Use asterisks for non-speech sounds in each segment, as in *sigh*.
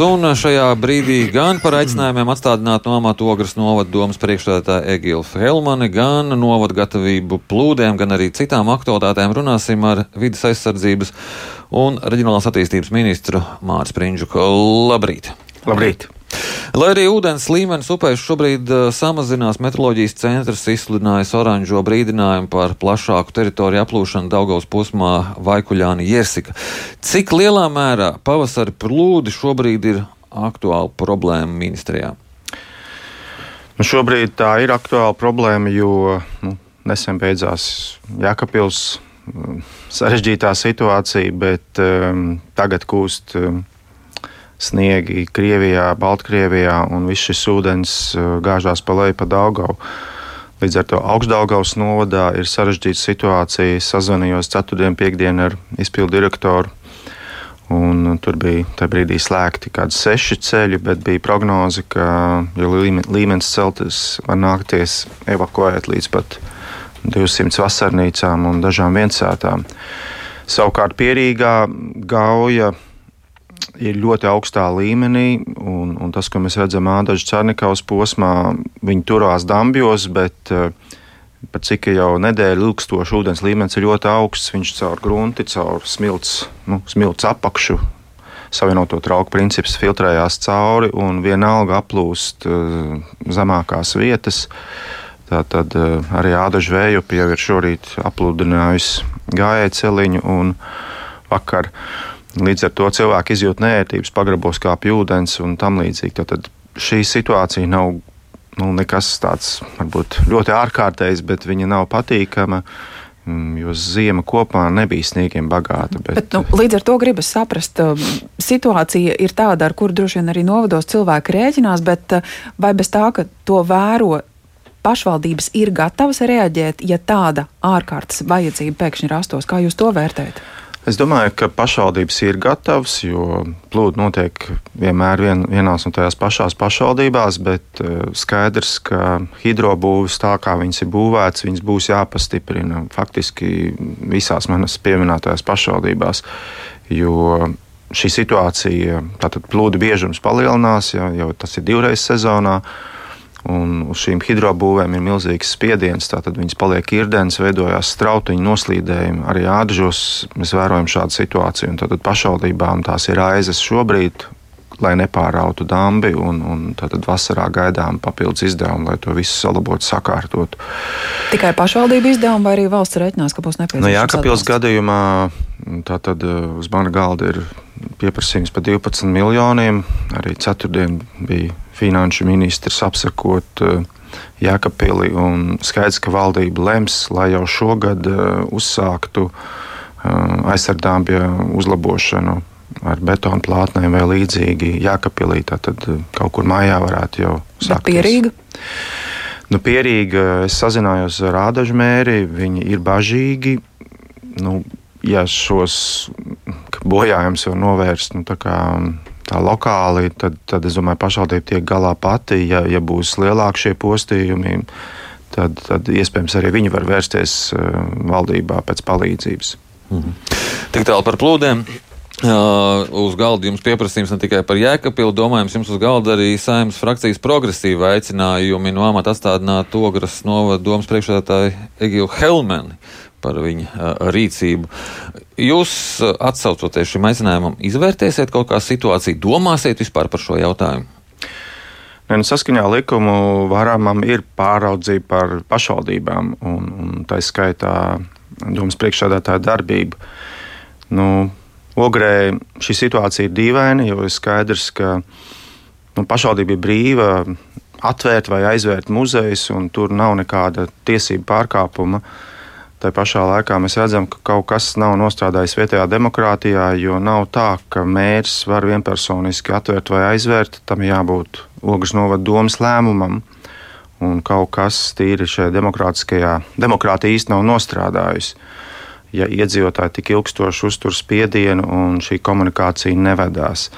Un šajā brīdī gan par aicinājumiem atstādināt no amata ogres novada domas priekšstādātāja Egila Helmani, gan novada gatavību plūdiem, gan arī citām aktualitātēm runāsim ar vidas aizsardzības un reģionālās attīstības ministru Mārs Prindžuku. Labrīt! Labrīt! Lai arī ūdens līmenis upēs šobrīd uh, samazinās, meteoroloģijas centrs izsludinājis oranžo brīdinājumu par plašāku teritoriju aplūšanu Daugaus posmā Vaikuļāni Jesika. Cik lielā mērā pavasari plūdi šobrīd ir aktuāla problēma ministrijā? Nu, šobrīd tā ir aktuāla problēma, jo nu, nesen beidzās Jākapils sarežģītā situācija, bet um, tagad kūst um, sniegi Krievijā, Baltkrievijā, un viss šis ūdens uh, gāžās pa leju pa Daugavu. Līdz ar to augstdaļgavas novadā ir sarežģīta situācija. Sazvanījos ceturtdien, piekdien ar izpildu direktoru. Un tur bija tajā brīdī slēgti kaut kādi seši ceļi, bet bija prognoze, ka, ja līmenis celties, var nākties evakuēt līdz pat 200 vasarnīcām un dažām viensētām. Savukārt pierīgā gauja ir ļoti augstā līmenī, un, un tas, ko mēs redzam Ādažu Cārnikaus posmā, viņi turās dambjos, bet uh, pat cik jau nedēļu ilgstoši ūdens līmenis ir ļoti augsts, viņš caur grunti, caur smilts, nu, smilts apakšu. Savienoto trauku princips filtrējās cauri un vienalga aplūst uh, zemākās vietas. Tātad uh, arī ādažu vēju jau ir šorīt apludinājusi gājēju celiņu un vakar uh, Līdz ar to cilvēki izjūt nērtības, pagrabos kāpj ūdens un tam līdzīgi. Tad šī situācija nav nu, nekas tāds varbūt ļoti ārkārtējs, bet viņa nav patīkama. Mm, jo zima kopumā nebija sniegiem bagāta. Bet... Bet, nu, līdz ar to gribas saprast, um, situācija ir tāda, ar kuru droši vien arī novados cilvēki rēķinās, bet uh, vai bez tā, ka to vēro pašvaldības ir gatavas reaģēt, ja tāda ārkārtas vajadzība pēkšņi rastos? Kā jūs to vērtējat? Es domāju, ka pašvaldības ir gatavas, jo plūdi notiek vienmēr vien, vienās un tajās pašās pašvaldībās, bet uh, skaidrs, ka hidrobūvis tā kā viņas ir būvētas, viņas būs jāpastiprina faktiski visās manas pieminētajās pašvaldībās. Jo šī situācija, tātad plūdu biežums palielinās, ja, jau tas ir divreiz sezonā. Un uz šīm hidrobūvēm ir milzīgs spiediens. Tātad viņas paliek īrdens, veidojās strautiņu noslīdējumi. Arī ādažos mēs vērojam šādu situāciju. Tad pašvaldībām tās ir aizes šobrīd, lai nepārautu dambi. Un, un tad vasarā gaidām papildus izdevumu, lai to visu salabotu, sakārtotu. Tikai pašvaldību izdevumu vai arī valsts reiķinās, ka būs nepieciešams? No nu, Jākapils gadījumā tātad uh, uz mana galda ir pieprasījums par 12 miljoniem. Arī ceturtdien bija finanšu ministrs apsakot eh, Jēkabpili. Skaidrs, ka valdība lems, lai jau šogad eh, uzsāktu eh, aizsardzības uzlabošanu ar betonu plātnēm vai līdzīgi Jēkabpilī. Tad kaut kur mājā varētu jau sākt. Pierīga. Nu, pierīga es sazinājos ar Rādažu mēri, viņi ir bažīgi. Nu, ja šos bojājumus var novērst nu, tā lokāli, tad, tad es domāju, pašvaldība tiek galā pati. Ja, ja būs lielāki šie postījumi, tad, tad iespējams arī viņi var vērsties uh, valdībā pēc palīdzības. Mhm. Tik tālu par plūdiem. Uh, uz galda jums pieprasījums ne tikai par jēkapilu, domājams, jums uz galda arī saimnes frakcijas progresīva aicinājumi no amata atstādināt ogras novada domas priekšsēdētāju Egilu Helmeni par viņa rīcību. Jūs, atsaucoties šim aicinājumam, izvērtēsiet kaut kā situāciju, domāsiet vispār par šo jautājumu? Ne, nu, saskaņā likumu varamam ir pāraudzība par pašvaldībām, un, un tā skaitā domas priekšsādātāja darbību. Nu, Ogrē šī situācija ir dīvaina, jo ir skaidrs, ka nu, pašvaldība ir brīva atvērt vai aizvērt muzejus, un tur nav nekāda tiesību pārkāpuma. Uh, Tā pašā laikā mēs redzam, ka kaut kas nav nostrādājis vietējā demokrātijā, jo nav tā, ka mērķis var vienpersoniski atvērt vai aizvērt. Tam jābūt Ogres novada domas lēmumam. Un kaut kas tīri šajā demokrātiskajā demokrātijā īstenībā nav nostrādājis. Ja iedzīvotāji tik ilgstoši uztur spiedienu un šī komunikācija nevedās.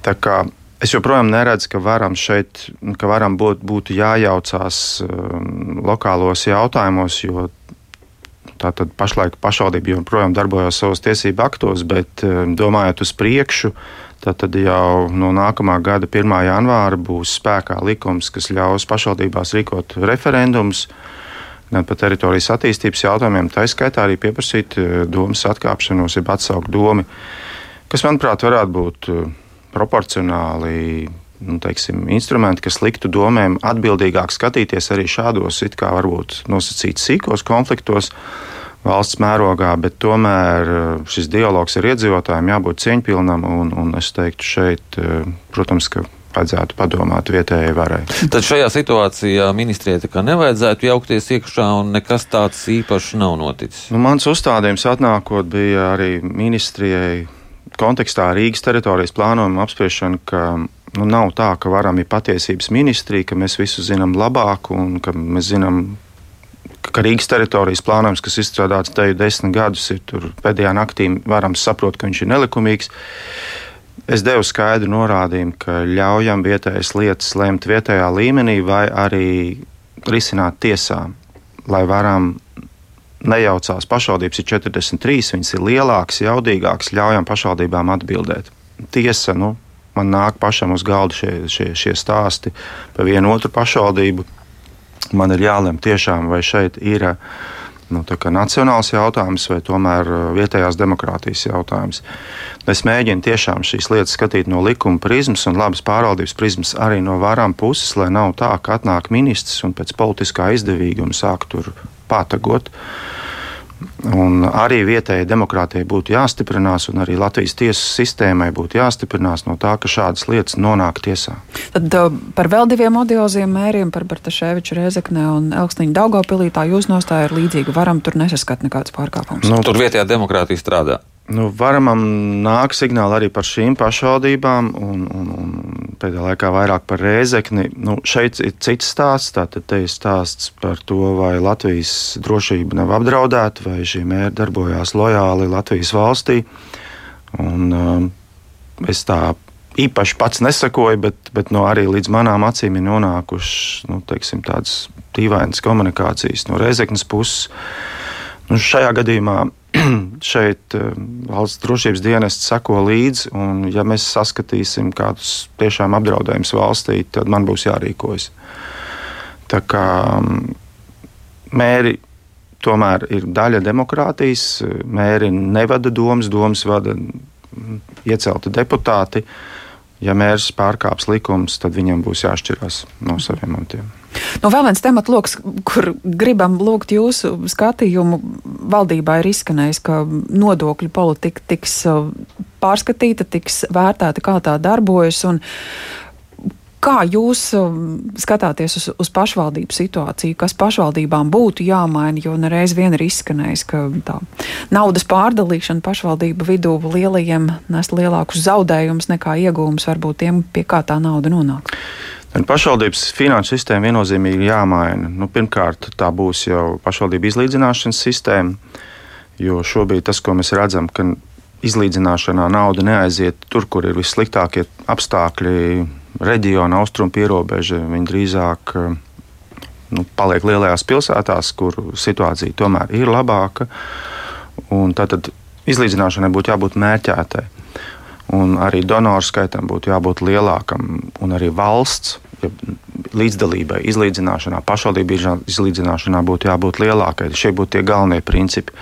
Tā kā Es joprojām neredzu, ka varam šeit, ka varam būt, būtu jājaucās um, lokālos jautājumos, jo Tātad pašlaik pašvaldība joprojām darbojas savos tiesību aktos, bet domājot uz priekšu, tad jau no nākamā gada 1. janvāra būs spēkā likums, kas ļaus pašvaldībās rīkot referendumus gan par teritorijas attīstības jautājumiem, tā skaitā arī pieprasīt domas atkāpšanos, jeb atsaukt domu, kas, manuprāt, varētu būt proporcionāli nu, teiksim, instrumenti, kas liktu domēm atbildīgāk skatīties arī šādos, it kā varbūt nosacīts sīkos konfliktos valsts mērogā, bet tomēr eh, šis dialogs ar iedzīvotājiem jābūt cieņpilnam, un, un es teiktu šeit, eh, protams, ka vajadzētu padomāt vietējai varai. *laughs* Tad šajā situācijā ministrijai tā kā nevajadzētu jaukties iekšā, un nekas tāds īpašs nav noticis. Nu, mans uzstādījums atnākot bija arī ministrijai kontekstā Rīgas teritorijas plānojuma apspriešana, ka nu, nav tā, ka varam ir patiesības ministrija, ka mēs visu zinām labāk un ka mēs zinām, ka Rīgas teritorijas plānojums, kas izstrādāts te jau desmit gadus, ir pēdējā naktī, varam saprot, ka viņš ir nelikumīgs. Es devu skaidru norādījumu, ka ļaujam vietējas lietas lemt vietējā līmenī vai arī risināt tiesā, lai varam nejaucās. Pašvaldības ir 43, viņas ir lielākas, jaudīgākas, ļaujam pašvaldībām atbildēt. Tiesa, nu, man nāk pašam uz galda šie, šie, šie stāsti par vienu otru pašvaldību. Man ir jālem tiešām, vai šeit ir nu, nacionāls jautājums vai tomēr uh, vietējās demokrātijas jautājums. Es mēģinu tiešām šīs lietas skatīt no likuma prizmas un labas pārvaldības prizmas arī no varām puses, lai nav tā, ka atnāk ministrs un pēc politiskā izdevīguma sāk tur pātagot. Un arī vietējai demokrātijai būtu jāstiprinās, un arī Latvijas tiesu sistēmai būtu jāstiprinās no tā, ka šādas lietas nonāk tiesā. Tad uh, par vēl diviem audioziem mēriem, par Bartaševiču, Rezekne un Elksniņu Daugopilī, tā jūs nostāja ir līdzīga. Varam tur nesaskat nekāds pārkāpums. Nu, tur vietējā demokrātija strādā. Nu, varamam nāk signāli arī par šīm pašvaldībām, un, un, un pēdējā laikā vairāk par rēzekni. Nu, šeit ir cits stāsts. Tātad te ir stāsts par to, vai Latvijas drošība nav apdraudēta, vai šī mēra darbojās lojāli Latvijas valstī. Un, um, es tā īpaši pats nesakoju, bet, bet no arī līdz manām acīm ir nonākušas nu, teiksim, tādas dīvainas komunikācijas no Rēzeknas puses. Nu, šajā gadījumā *clears throat* šeit eh, valsts drošības dienests seko līdzi, un ja mēs saskatīsim kādus tiešām apdraudējumus valstī, tad man būs jārīkojas. Tā kā mm, mēri tomēr ir daļa demokrātijas, mēri nevada domas, domas vada mm, iecelti deputāti. Ja mērs pārkāps likumus, tad viņam būs jāšķirās no saviem amatiem. Nu, vēl viens temats, loks, kur gribam lūgt jūsu skatījumu. Valdībā ir izskanējis, ka nodokļu politika tiks uh, pārskatīta, tiks vērtēta, kā tā darbojas. Kā jūs um, skatāties uz, uz pašvaldību situāciju, kas pašvaldībām būtu jāmaina, jo nereiz vien ir izskanējis, ka tā naudas pārdalīšana pašvaldību vidū lielajiem nes lielākus zaudējumus nekā iegūmus varbūt tiem, pie kā tā nauda nonāk? Pašvaldības finanšu sistēma viennozīmīgi jāmaina. Nu, pirmkārt, tā būs jau pašvaldību izlīdzināšanas sistēma, jo šobrīd tas, ko mēs redzam, ka izlīdzināšanā nauda neaiziet tur, kur ir vissliktākie apstākļi, reģiona austrumu pierobeža. Viņi drīzāk nu, paliek lielajās pilsētās, kur situācija tomēr ir labāka. Tātad izlīdzināšanai būtu jābūt mērķētai. Un arī donoru skaitam būtu jābūt lielākam, un arī valsts līdzdalībai, izlīdzināšanā, pašvaldību izlīdzināšanā būtu jābūt lielākai. Šie būtu tie galvenie principi.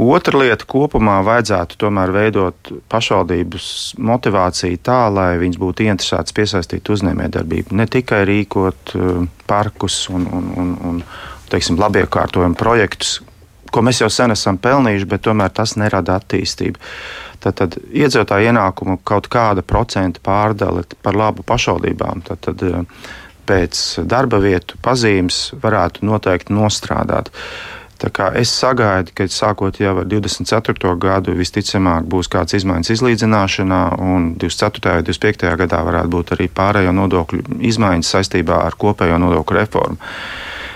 Otra lieta kopumā vajadzētu tomēr veidot pašvaldības motivāciju tā, lai viņas būtu interesētas piesaistīt uzņēmējdarbību. Ne tikai rīkot uh, parkus un, un, un, un teiksim, labiekārtojumu projektus, ko mēs jau sen esam pelnījuši, bet tomēr tas nerada attīstību. Tad, tad iedzīvotāju ienākumu kaut kāda procenta pārdale par labu pašvaldībām. Tad, tad, eh, pēc darba vietu pazīmes varētu noteikti nostrādāt. Es sagaidu, ka sākot jau ar 24. gadu visticamāk būs kāds izmaiņas izlīdzināšanā, un 24. un 25. gadā varētu būt arī pārējo nodokļu izmaiņas saistībā ar kopējo nodokļu reformu.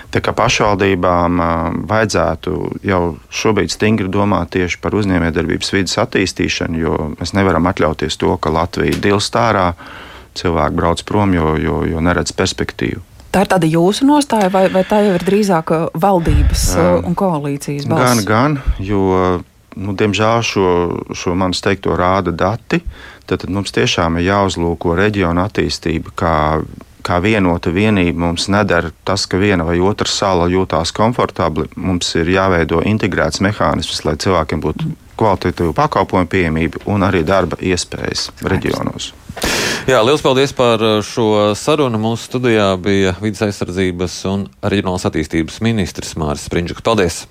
Tā kā pašvaldībām vajadzētu jau šobrīd stingri domāt tieši par uzņēmējdarbības vidas attīstīšanu, jo mēs nevaram atļauties to, ka Latvija dilst ārā, cilvēki brauc prom, jo, jo, jo neredz perspektīvu. Tā ir tāda jūsu nostāja, vai, vai tā jau ir drīzāk uh, valdības uh, un koalīcijas balss? Gan, gan, jo, nu, diemžēl, šo, šo manis teikto rāda dati. Tad, tad mums tiešām ir jāuzlūko reģiona attīstība kā kā vienota vienība mums nedara tas, ka viena vai otra sala jūtās komfortabli. Mums ir jāveido integrēts mehānisms, lai cilvēkiem būtu kvalitatīva pakalpojuma pieejamība un arī darba iespējas reģionos. Jā, liels paldies par uh, šo sarunu. Mūsu studijā bija vidus aizsardzības un reģionālās attīstības ministrs Māris Sprindžuks. Paldies!